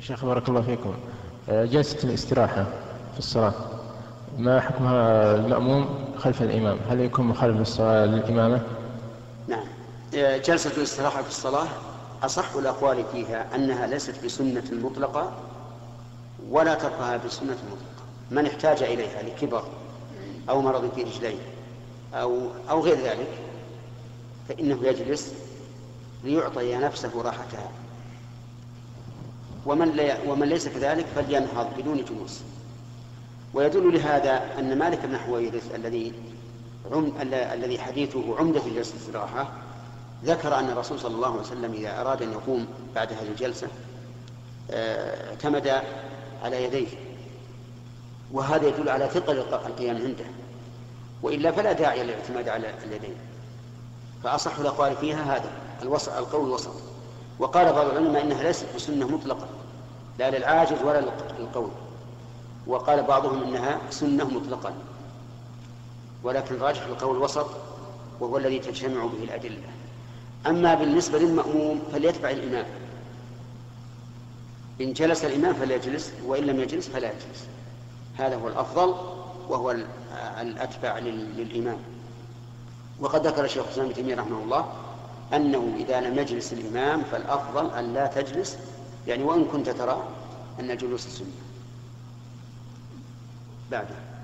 شيخ بارك الله فيكم. آه، جلسة الاستراحة في الصلاة. ما حكمها المأموم خلف الإمام؟ هل يكون مخالف للصلاة للإمامة؟ نعم. آه، جلسة الاستراحة في الصلاة أصح الأقوال فيها أنها ليست بسنة مطلقة ولا تركها بسنة مطلقة. من احتاج إليها لكبر أو مرض في رجليه أو أو غير ذلك فإنه يجلس ليعطي نفسه راحتها. ومن, لي ومن ليس كذلك فلينهض بدون جلوس. ويدل لهذا أن مالك بن حويرث الذي عم... الذي حديثه عمدة في جلسة الاستراحة ذكر أن الرسول صلى الله عليه وسلم إذا أراد أن يقوم بعد هذه الجلسة آه، اعتمد على يديه. وهذا يدل على ثقل القيام عنده. وإلا فلا داعي للاعتماد على اليدين. فأصح الأقوال فيها هذا الوسط القول الوسط. وقال بعض العلماء إنها ليست بسنة مطلقة لا للعاجز ولا للقول. وقال بعضهم إنها سنة مطلقا ولكن راجح القول الوسط وهو الذي تجتمع به الأدلة. أما بالنسبة للمأموم فليتبع الإمام. إن جلس الإمام فليجلس وإن لم يجلس فلا يجلس هذا هو الأفضل وهو الأتبع للإمام. وقد ذكر الشيخ الإسلام ابن تيمية رحمه الله أنه إذا لم يجلس الإمام فالأفضل أن لا تجلس يعني وإن كنت ترى أن الجلوس السنة. بعده.